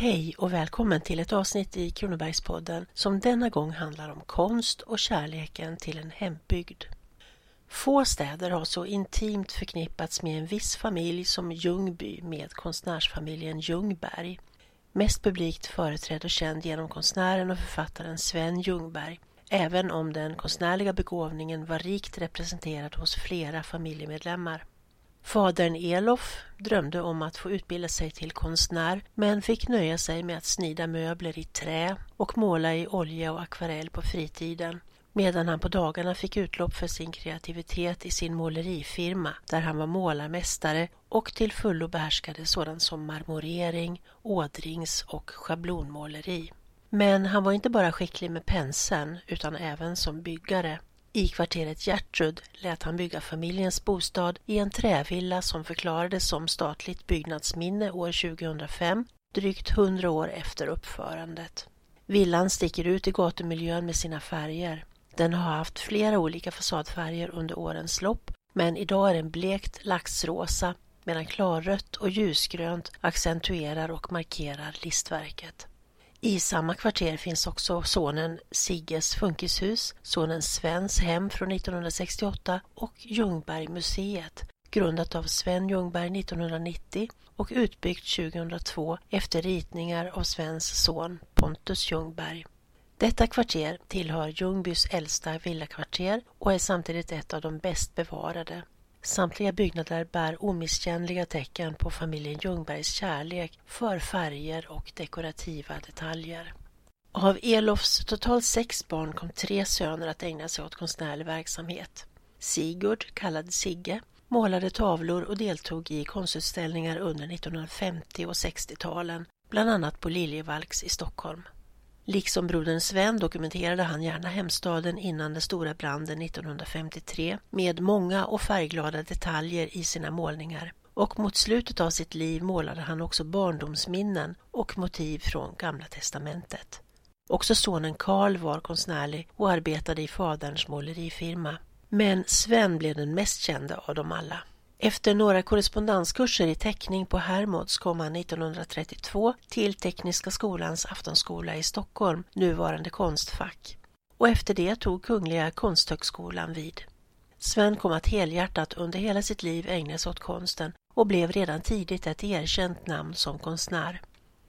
Hej och välkommen till ett avsnitt i Kronobergspodden som denna gång handlar om konst och kärleken till en hembygd. Få städer har så intimt förknippats med en viss familj som Ljungby med konstnärsfamiljen Ljungberg. Mest publikt företrädd och känd genom konstnären och författaren Sven Ljungberg, även om den konstnärliga begåvningen var rikt representerad hos flera familjemedlemmar. Fadern Elof drömde om att få utbilda sig till konstnär men fick nöja sig med att snida möbler i trä och måla i olja och akvarell på fritiden medan han på dagarna fick utlopp för sin kreativitet i sin målerifirma där han var målarmästare och till fullo behärskade sådant som marmorering, ådrings och schablonmåleri. Men han var inte bara skicklig med penseln utan även som byggare. I kvarteret Gertrud lät han bygga familjens bostad i en trävilla som förklarades som statligt byggnadsminne år 2005, drygt hundra år efter uppförandet. Villan sticker ut i gatumiljön med sina färger. Den har haft flera olika fasadfärger under årens lopp, men idag är den blekt laxrosa medan klarrött och ljusgrönt accentuerar och markerar listverket. I samma kvarter finns också sonen Sigges funkishus, sonen Svens hem från 1968 och Ljungbergmuseet, grundat av Sven Ljungberg 1990 och utbyggt 2002 efter ritningar av Svens son Pontus Ljungberg. Detta kvarter tillhör Ljungbys äldsta villakvarter och är samtidigt ett av de bäst bevarade. Samtliga byggnader bär omisskännliga tecken på familjen Ljungbergs kärlek för färger och dekorativa detaljer. Av Elofs totalt sex barn kom tre söner att ägna sig åt konstnärlig verksamhet. Sigurd, kallad Sigge, målade tavlor och deltog i konstutställningar under 1950 och 60-talen, bland annat på Liljevalchs i Stockholm. Liksom brodern Sven dokumenterade han gärna hemstaden innan den stora branden 1953 med många och färgglada detaljer i sina målningar. Och mot slutet av sitt liv målade han också barndomsminnen och motiv från Gamla testamentet. Också sonen Karl var konstnärlig och arbetade i faderns målerifirma. Men Sven blev den mest kända av dem alla. Efter några korrespondenskurser i teckning på Hermods kom han 1932 till Tekniska skolans aftonskola i Stockholm, nuvarande Konstfack. Och efter det tog Kungliga Konsthögskolan vid. Sven kom att helhjärtat under hela sitt liv ägna sig åt konsten och blev redan tidigt ett erkänt namn som konstnär.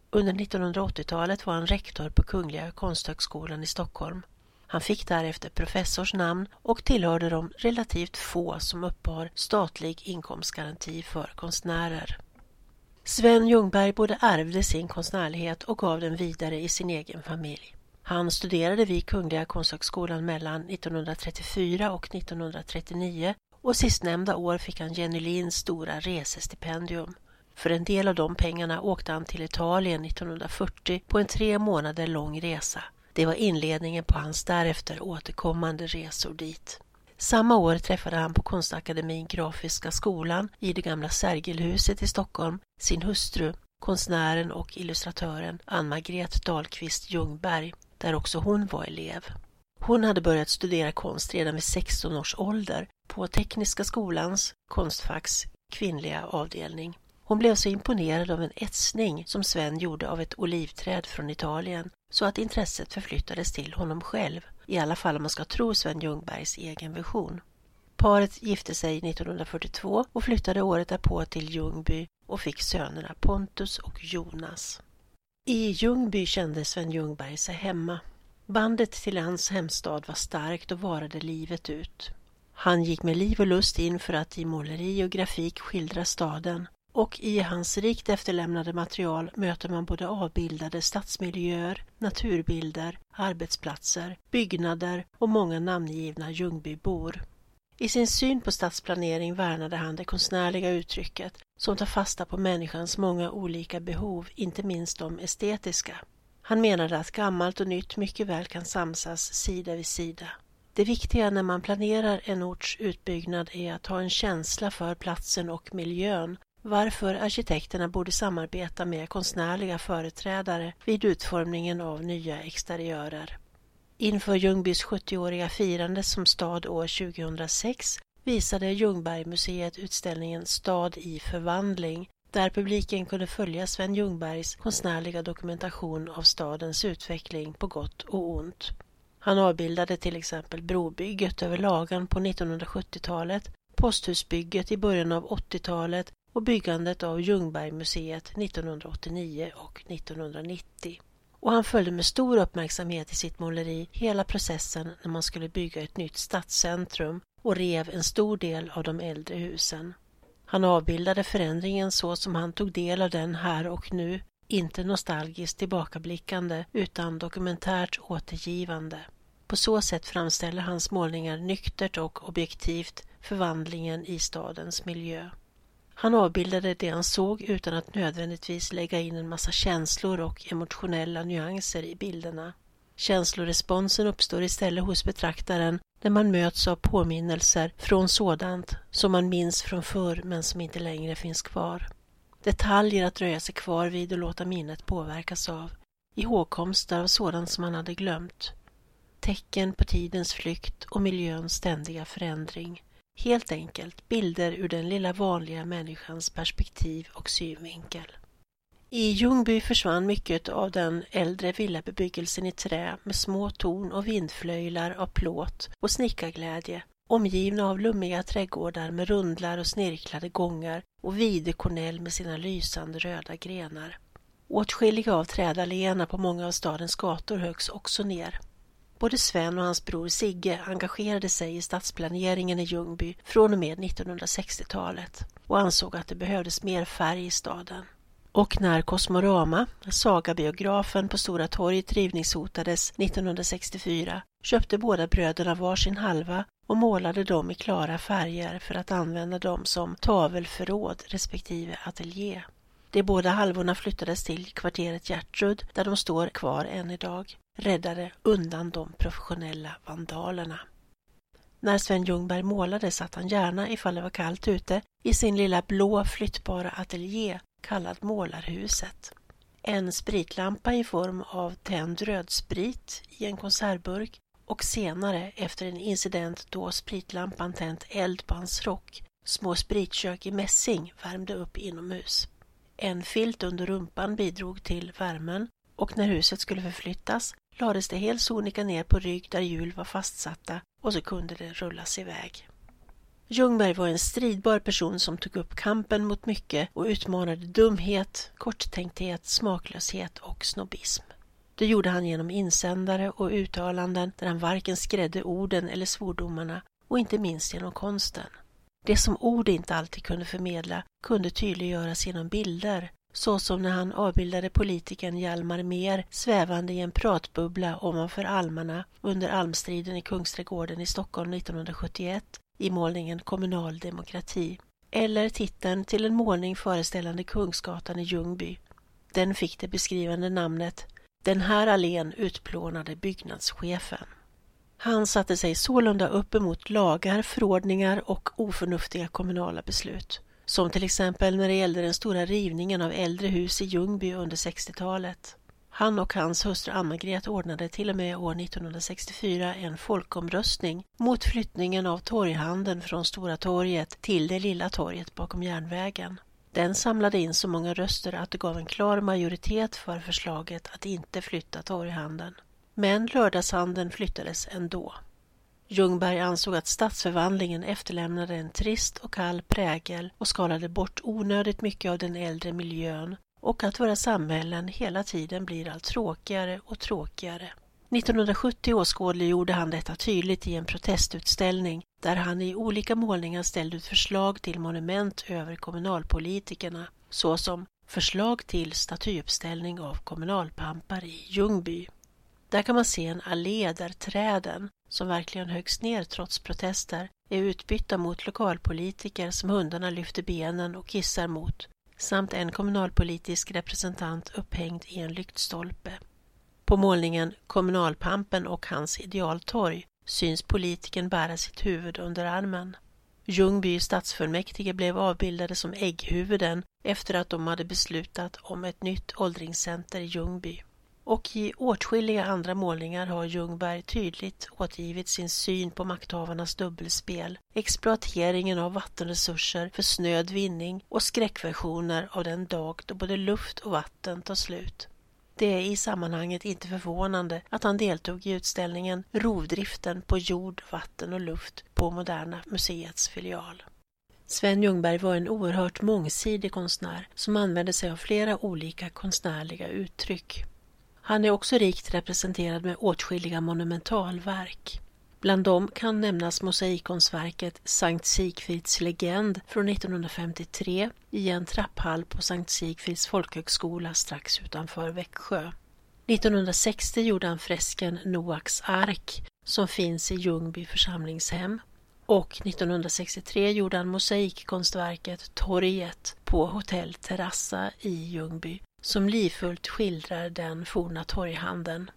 Under 1980-talet var han rektor på Kungliga Konsthögskolan i Stockholm. Han fick därefter professors namn och tillhörde de relativt få som uppbar statlig inkomstgaranti för konstnärer. Sven Ljungberg både ärvde sin konstnärlighet och gav den vidare i sin egen familj. Han studerade vid Kungliga Konsthögskolan mellan 1934 och 1939 och sistnämnda år fick han Jenny Linds stora resestipendium. För en del av de pengarna åkte han till Italien 1940 på en tre månader lång resa. Det var inledningen på hans därefter återkommande resor dit. Samma år träffade han på Konstakademin Grafiska skolan i det gamla Sergelhuset i Stockholm sin hustru, konstnären och illustratören Ann-Margret Dahlqvist Ljungberg, där också hon var elev. Hon hade börjat studera konst redan vid 16 års ålder på Tekniska skolans Konstfacks kvinnliga avdelning. Hon blev så imponerad av en etsning som Sven gjorde av ett olivträd från Italien så att intresset förflyttades till honom själv, i alla fall om man ska tro Sven Ljungbergs egen version. Paret gifte sig 1942 och flyttade året därpå till Ljungby och fick sönerna Pontus och Jonas. I Ljungby kände Sven Ljungberg sig hemma. Bandet till hans hemstad var starkt och varade livet ut. Han gick med liv och lust in för att i måleri och grafik skildra staden och i hans rikt efterlämnade material möter man både avbildade stadsmiljöer, naturbilder, arbetsplatser, byggnader och många namngivna Ljungbybor. I sin syn på stadsplanering värnade han det konstnärliga uttrycket som tar fasta på människans många olika behov, inte minst de estetiska. Han menade att gammalt och nytt mycket väl kan samsas sida vid sida. Det viktiga när man planerar en orts utbyggnad är att ha en känsla för platsen och miljön varför arkitekterna borde samarbeta med konstnärliga företrädare vid utformningen av nya exteriörer. Inför Ljungbys 70-åriga firande som stad år 2006 visade Ljungbergmuseet utställningen Stad i förvandling där publiken kunde följa Sven Ljungbergs konstnärliga dokumentation av stadens utveckling på gott och ont. Han avbildade till exempel brobygget över Lagan på 1970-talet, posthusbygget i början av 80-talet och byggandet av Ljungbergmuseet 1989 och 1990. Och han följde med stor uppmärksamhet i sitt måleri hela processen när man skulle bygga ett nytt stadscentrum och rev en stor del av de äldre husen. Han avbildade förändringen så som han tog del av den här och nu, inte nostalgiskt tillbakablickande utan dokumentärt återgivande. På så sätt framställer hans målningar nyktert och objektivt förvandlingen i stadens miljö. Han avbildade det han såg utan att nödvändigtvis lägga in en massa känslor och emotionella nyanser i bilderna. Känsloresponsen uppstår istället hos betraktaren när man möts av påminnelser från sådant som man minns från förr men som inte längre finns kvar. Detaljer att dröja sig kvar vid och låta minnet påverkas av. Ihågkomster av sådant som man hade glömt. Tecken på tidens flykt och miljöns ständiga förändring. Helt enkelt bilder ur den lilla vanliga människans perspektiv och synvinkel. I Ljungby försvann mycket av den äldre villabebyggelsen i trä med små torn och vindflöjlar av plåt och snickarglädje, omgivna av lummiga trädgårdar med rundlar och snirklade gångar och videkornell med sina lysande röda grenar. Åtskilliga av trädalléerna på många av stadens gator höggs också ner. Både Sven och hans bror Sigge engagerade sig i stadsplaneringen i Ljungby från och med 1960-talet och ansåg att det behövdes mer färg i staden. Och när Kosmorama, sagabiografen på Stora torget rivningshotades 1964 köpte båda bröderna varsin halva och målade dem i klara färger för att använda dem som tavelförråd respektive ateljé. De båda halvorna flyttades till kvarteret Gertrud där de står kvar än idag, räddade undan de professionella vandalerna. När Sven Ljungberg målade satt han gärna, ifall det var kallt ute, i sin lilla blå flyttbara ateljé kallad Målarhuset. En spritlampa i form av tänd rödsprit i en konservburk och senare, efter en incident då spritlampan tänt eld på hans rock, små spritkök i mässing värmde upp inomhus. En filt under rumpan bidrog till värmen och när huset skulle förflyttas lades det helt sonika ner på rygg där hjul var fastsatta och så kunde det rullas iväg. Ljungberg var en stridbar person som tog upp kampen mot mycket och utmanade dumhet, korttänkthet, smaklöshet och snobbism. Det gjorde han genom insändare och uttalanden där han varken skrädde orden eller svordomarna och inte minst genom konsten. Det som ord inte alltid kunde förmedla kunde tydliggöras genom bilder, såsom när han avbildade politikern Hjalmar Mer svävande i en pratbubbla ovanför almarna under almstriden i Kungsträdgården i Stockholm 1971 i målningen Kommunal demokrati eller titeln till en målning föreställande Kungsgatan i Ljungby. Den fick det beskrivande namnet Den här allén utplånade byggnadschefen. Han satte sig sålunda upp emot lagar, förordningar och oförnuftiga kommunala beslut. Som till exempel när det gällde den stora rivningen av äldre hus i Ljungby under 60-talet. Han och hans hustru Anna-Gret ordnade till och med år 1964 en folkomröstning mot flyttningen av torghandeln från Stora torget till det lilla torget bakom järnvägen. Den samlade in så många röster att det gav en klar majoritet för förslaget att inte flytta torghandeln. Men lördagshandeln flyttades ändå. Ljungberg ansåg att stadsförvandlingen efterlämnade en trist och kall prägel och skalade bort onödigt mycket av den äldre miljön och att våra samhällen hela tiden blir allt tråkigare och tråkigare. 1970 åskådliggjorde han detta tydligt i en protestutställning där han i olika målningar ställde ut förslag till monument över kommunalpolitikerna såsom förslag till statyuppställning av kommunalpampar i Ljungby. Där kan man se en allé där träden, som verkligen högst ner trots protester, är utbytta mot lokalpolitiker som hundarna lyfter benen och kissar mot samt en kommunalpolitisk representant upphängd i en lyktstolpe. På målningen Kommunalpampen och hans idealtorg syns politikern bära sitt huvud under armen. Ljungby stadsfullmäktige blev avbildade som ägghuvuden efter att de hade beslutat om ett nytt åldringscenter i Ljungby och i åtskilliga andra målningar har Ljungberg tydligt återgivit sin syn på makthavarnas dubbelspel, exploateringen av vattenresurser för snöd vinning och skräckversioner av den dag då både luft och vatten tar slut. Det är i sammanhanget inte förvånande att han deltog i utställningen Rovdriften på jord, vatten och luft på Moderna Museets filial. Sven Ljungberg var en oerhört mångsidig konstnär som använde sig av flera olika konstnärliga uttryck. Han är också rikt representerad med åtskilliga monumentalverk. Bland dem kan nämnas mosaikkonstverket Sankt Sigfrids legend från 1953 i en trapphall på Sankt Sigfrids folkhögskola strax utanför Växjö. 1960 gjorde han fresken Noaks ark som finns i Ljungby församlingshem och 1963 gjorde han mosaikkonstverket Torget på Hotell Terrassa i Ljungby som livfullt skildrar den forna torghandeln.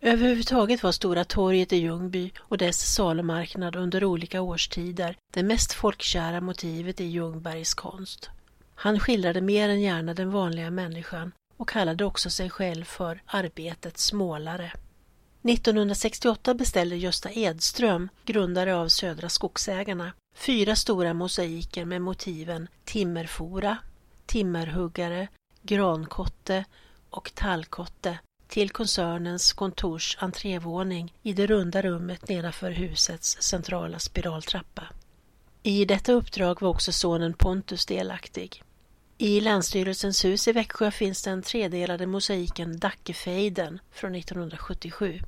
Överhuvudtaget var Stora torget i Ljungby och dess salumarknad under olika årstider det mest folkkära motivet i Ljungbergs konst. Han skildrade mer än gärna den vanliga människan och kallade också sig själv för arbetets målare. 1968 beställde Gösta Edström, grundare av Södra Skogsägarna, fyra stora mosaiker med motiven timmerfora, timmerhuggare, grankotte och tallkotte till koncernens kontors entrévåning i det runda rummet nedanför husets centrala spiraltrappa. I detta uppdrag var också sonen Pontus delaktig. I Länsstyrelsens hus i Växjö finns den tredelade mosaiken Dackefejden från 1977.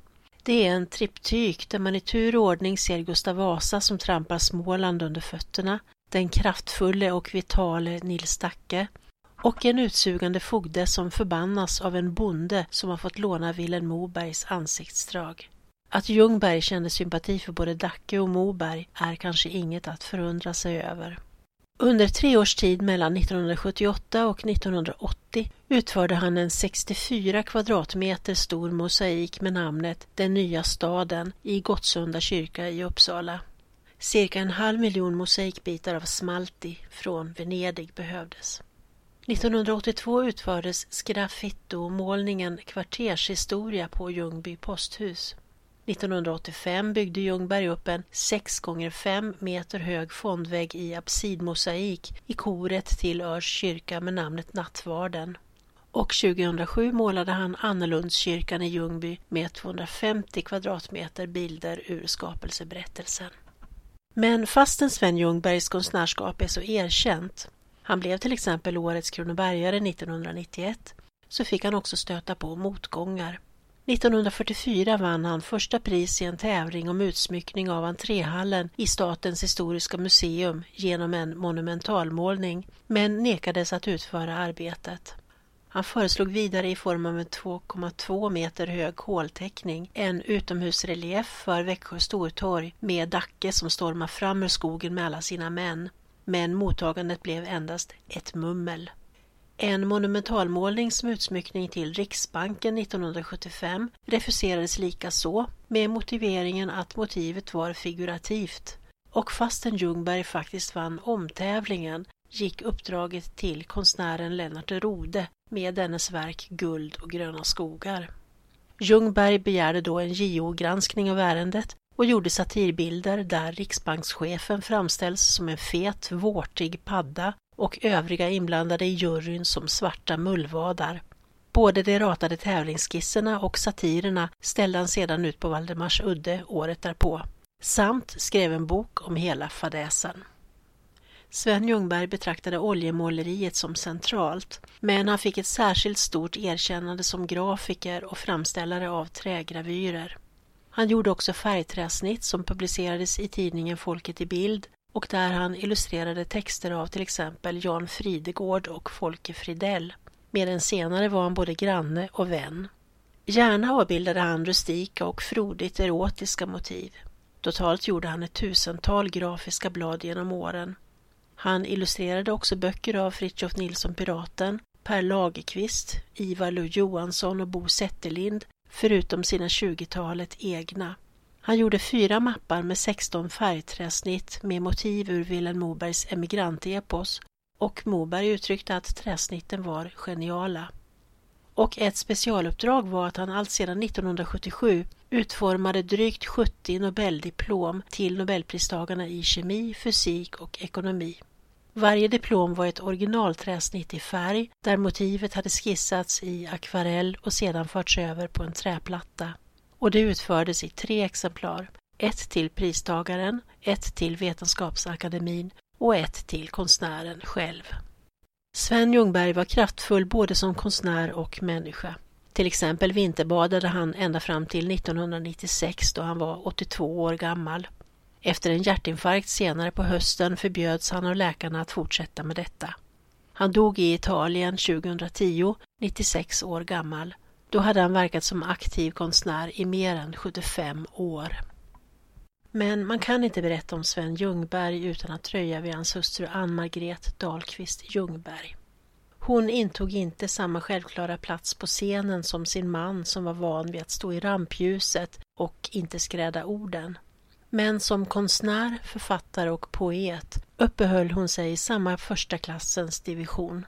Det är en triptyk där man i tur och ordning ser Gustav Vasa som trampar Småland under fötterna, den kraftfulle och vitale Nils Dacke och en utsugande fogde som förbannas av en bonde som har fått låna Vilhelm Mobergs ansiktsdrag. Att Ljungberg kände sympati för både Dacke och Moberg är kanske inget att förundra sig över. Under tre års tid mellan 1978 och 1980 utförde han en 64 kvadratmeter stor mosaik med namnet Den nya staden i Gottsunda kyrka i Uppsala. Cirka en halv miljon mosaikbitar av smalti från Venedig behövdes. 1982 utfördes sgraffitomålningen Kvartershistoria på Ljungby posthus. 1985 byggde Ljungberg upp en 6 x 5 meter hög fondvägg i absidmosaik i koret till Örs kyrka med namnet Nattvarden. Och 2007 målade han Annelundskyrkan i Ljungby med 250 kvadratmeter bilder ur skapelseberättelsen. Men fastän Sven Ljungbergs konstnärskap är så erkänt han blev till exempel årets Kronobergare 1991 så fick han också stöta på motgångar. 1944 vann han första pris i en tävling om utsmyckning av entréhallen i Statens historiska museum genom en monumentalmålning, men nekades att utföra arbetet. Han föreslog vidare i form av en 2,2 meter hög hålteckning en utomhusrelief för Växjö stortorg med Dacke som stormar fram ur skogen med alla sina män men mottagandet blev endast ett mummel. En monumentalmålning som utsmyckning till Riksbanken 1975 refuserades likaså med motiveringen att motivet var figurativt och fastän Ljungberg faktiskt vann omtävlingen gick uppdraget till konstnären Lennart Rode med dennes verk Guld och gröna skogar. Ljungberg begärde då en JO-granskning av ärendet och gjorde satirbilder där riksbankschefen framställs som en fet, vårtig padda och övriga inblandade i juryn som svarta mullvadar. Både de ratade tävlingsskisserna och satirerna ställde han sedan ut på Valdemars udde året därpå, samt skrev en bok om hela fadäsen. Sven Ljungberg betraktade oljemåleriet som centralt, men han fick ett särskilt stort erkännande som grafiker och framställare av trägravyrer. Han gjorde också färgträsnitt som publicerades i tidningen Folket i bild och där han illustrerade texter av till exempel Jan Fridegård och Folke Fridell. Med den senare var han både granne och vän. Gärna avbildade han rustika och frodigt erotiska motiv. Totalt gjorde han ett tusental grafiska blad genom åren. Han illustrerade också böcker av Fritiof Nilsson Piraten, Per Lagerqvist, Ivar Lo Johansson och Bo Zetterlind förutom sina 20-talet egna. Han gjorde fyra mappar med 16 färgträsnitt med motiv ur Vilhelm Mobergs emigrantepos och Moberg uttryckte att träsnitten var geniala. och ett specialuppdrag var att han alltsedan 1977 utformade drygt 70 Nobeldiplom till Nobelpristagarna i kemi, fysik och ekonomi. Varje diplom var ett originalträsnitt i färg där motivet hade skissats i akvarell och sedan förts över på en träplatta. Och det utfördes i tre exemplar. Ett till pristagaren, ett till Vetenskapsakademin och ett till konstnären själv. Sven Ljungberg var kraftfull både som konstnär och människa. Till exempel vinterbadade han ända fram till 1996 då han var 82 år gammal. Efter en hjärtinfarkt senare på hösten förbjöds han av läkarna att fortsätta med detta. Han dog i Italien 2010, 96 år gammal. Då hade han verkat som aktiv konstnär i mer än 75 år. Men man kan inte berätta om Sven Ljungberg utan att dröja vid hans hustru Ann-Margret Dahlqvist Ljungberg. Hon intog inte samma självklara plats på scenen som sin man som var van vid att stå i rampljuset och inte skräda orden. Men som konstnär, författare och poet uppehöll hon sig i samma första klassens division.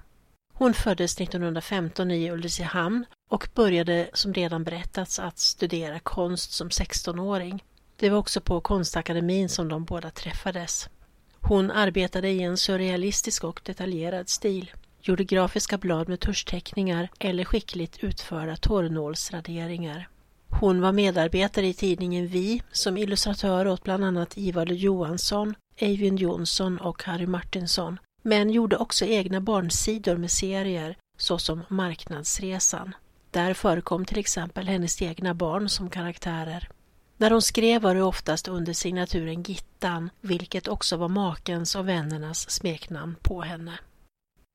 Hon föddes 1915 i Ulricehamn och började, som redan berättats, att studera konst som 16-åring. Det var också på Konstakademin som de båda träffades. Hon arbetade i en surrealistisk och detaljerad stil, gjorde grafiska blad med tuschteckningar eller skickligt utförda torrnålsraderingar. Hon var medarbetare i tidningen Vi som illustratör åt bland annat Ivar Johansson, Eivind Jonsson och Harry Martinsson, men gjorde också egna barnsidor med serier såsom Marknadsresan. Där förekom till exempel hennes egna barn som karaktärer. När hon skrev var det oftast under signaturen Gittan, vilket också var makens och vännernas smeknamn på henne.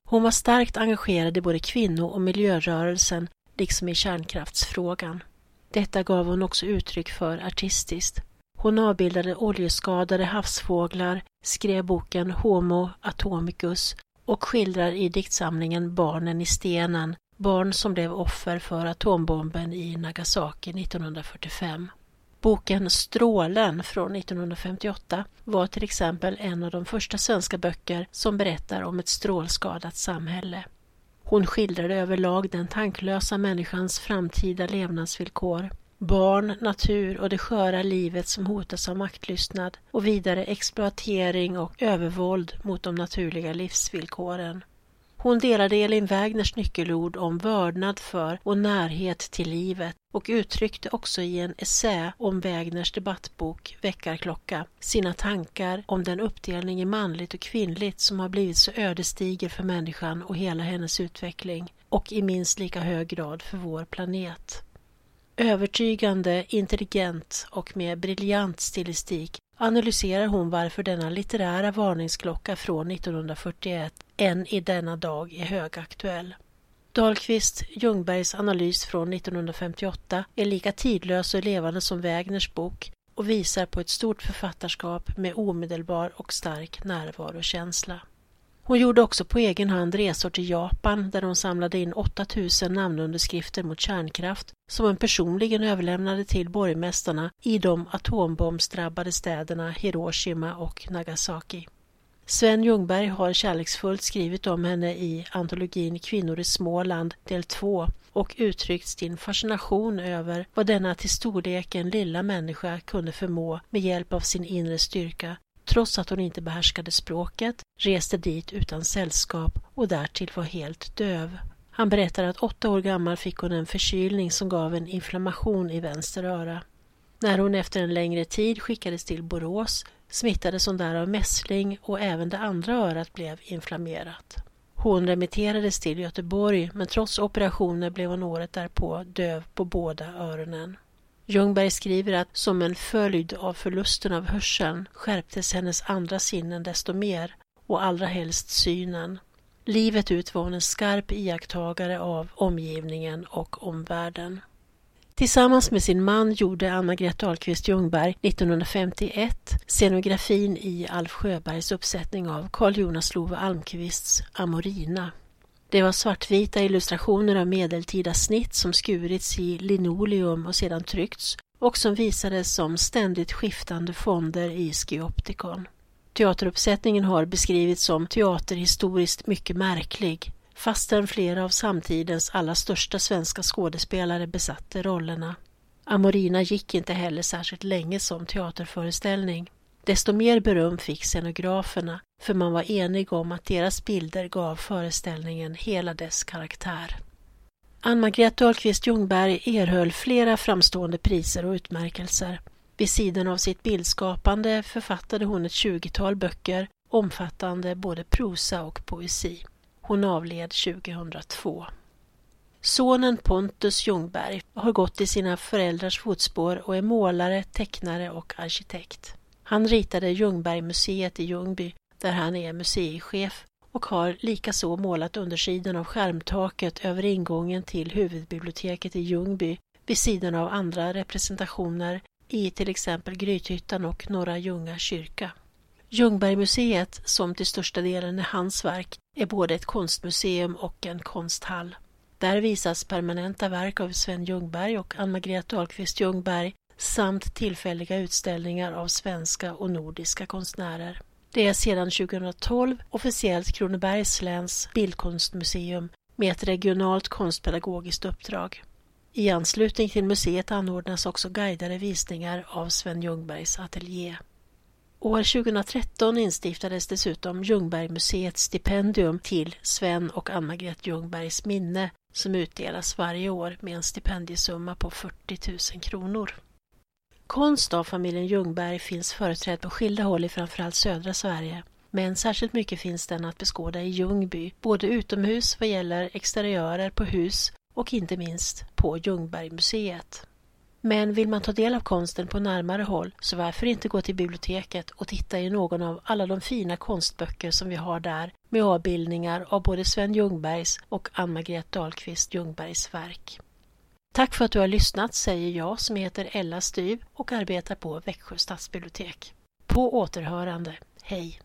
Hon var starkt engagerad i både kvinno och miljörörelsen liksom i kärnkraftsfrågan. Detta gav hon också uttryck för artistiskt. Hon avbildade oljeskadade havsfåglar, skrev boken Homo atomicus och skildrar i diktsamlingen Barnen i stenen, barn som blev offer för atombomben i Nagasaki 1945. Boken Strålen från 1958 var till exempel en av de första svenska böcker som berättar om ett strålskadat samhälle. Hon skildrade överlag den tanklösa människans framtida levnadsvillkor, barn, natur och det sköra livet som hotas av maktlystnad och vidare exploatering och övervåld mot de naturliga livsvillkoren. Hon delade Elin Wägners nyckelord om vördnad för och närhet till livet och uttryckte också i en essä om Wägners debattbok Väckarklocka sina tankar om den uppdelning i manligt och kvinnligt som har blivit så ödesdiger för människan och hela hennes utveckling och i minst lika hög grad för vår planet. Övertygande, intelligent och med briljant stilistik analyserar hon varför denna litterära varningsklocka från 1941 än i denna dag är högaktuell. Dahlqvist Ljungbergs analys från 1958 är lika tidlös och levande som Wägners bok och visar på ett stort författarskap med omedelbar och stark närvarokänsla. Hon gjorde också på egen hand resor till Japan där hon samlade in 8000 namnunderskrifter mot kärnkraft som hon personligen överlämnade till borgmästarna i de atombombsdrabbade städerna Hiroshima och Nagasaki. Sven Ljungberg har kärleksfullt skrivit om henne i antologin Kvinnor i Småland del 2 och uttryckt sin fascination över vad denna till storleken lilla människa kunde förmå med hjälp av sin inre styrka trots att hon inte behärskade språket, reste dit utan sällskap och därtill var helt döv. Han berättar att åtta år gammal fick hon en förkylning som gav en inflammation i vänster öra. När hon efter en längre tid skickades till Borås smittades hon där av mässling och även det andra örat blev inflammerat. Hon remitterades till Göteborg men trots operationer blev hon året därpå döv på båda öronen. Ljungberg skriver att som en följd av förlusten av hörseln skärptes hennes andra sinnen desto mer och allra helst synen. Livet ut var hon en skarp iakttagare av omgivningen och omvärlden. Tillsammans med sin man gjorde Anna-Greta Ahlqvist Ljungberg 1951 scenografin i Alf Sjöbergs uppsättning av Carl Jonas Love Almqvists Amorina. Det var svartvita illustrationer av medeltida snitt som skurits i linoleum och sedan tryckts och som visades som ständigt skiftande fonder i Skioptikon. Teateruppsättningen har beskrivits som teaterhistoriskt mycket märklig, fastän flera av samtidens allra största svenska skådespelare besatte rollerna. Amorina gick inte heller särskilt länge som teaterföreställning. Desto mer beröm fick scenograferna, för man var enig om att deras bilder gav föreställningen hela dess karaktär. Ann-Margret Dahlqvist Ljungberg erhöll flera framstående priser och utmärkelser. Vid sidan av sitt bildskapande författade hon ett tjugotal böcker omfattande både prosa och poesi. Hon avled 2002. Sonen Pontus Ljungberg har gått i sina föräldrars fotspår och är målare, tecknare och arkitekt. Han ritade Ljungbergmuseet i Ljungby där han är museichef och har likaså målat undersidan av skärmtaket över ingången till huvudbiblioteket i Ljungby vid sidan av andra representationer i till exempel Grythyttan och Norra Ljunga kyrka. Ljungbergmuseet, som till största delen är hans verk, är både ett konstmuseum och en konsthall. Där visas permanenta verk av Sven Ljungberg och Ann-Margret Dahlqvist Ljungberg samt tillfälliga utställningar av svenska och nordiska konstnärer. Det är sedan 2012 officiellt Kronobergs läns bildkonstmuseum med ett regionalt konstpedagogiskt uppdrag. I anslutning till museet anordnas också guidade visningar av Sven Ljungbergs ateljé. År 2013 instiftades dessutom Ljungbergmuseets stipendium till Sven och Ann-Margret Ljungbergs minne som utdelas varje år med en stipendiesumma på 40 000 kronor. Konst av familjen Ljungberg finns företrädd på skilda håll i framförallt södra Sverige. Men särskilt mycket finns den att beskåda i Ljungby, både utomhus vad gäller exteriörer på hus och inte minst på Ljungbergmuseet. Men vill man ta del av konsten på närmare håll så varför inte gå till biblioteket och titta i någon av alla de fina konstböcker som vi har där med avbildningar av både Sven Ljungbergs och Ann-Margret Dahlqvist Ljungbergs verk. Tack för att du har lyssnat säger jag som heter Ella Styv och arbetar på Växjö stadsbibliotek. På återhörande. Hej!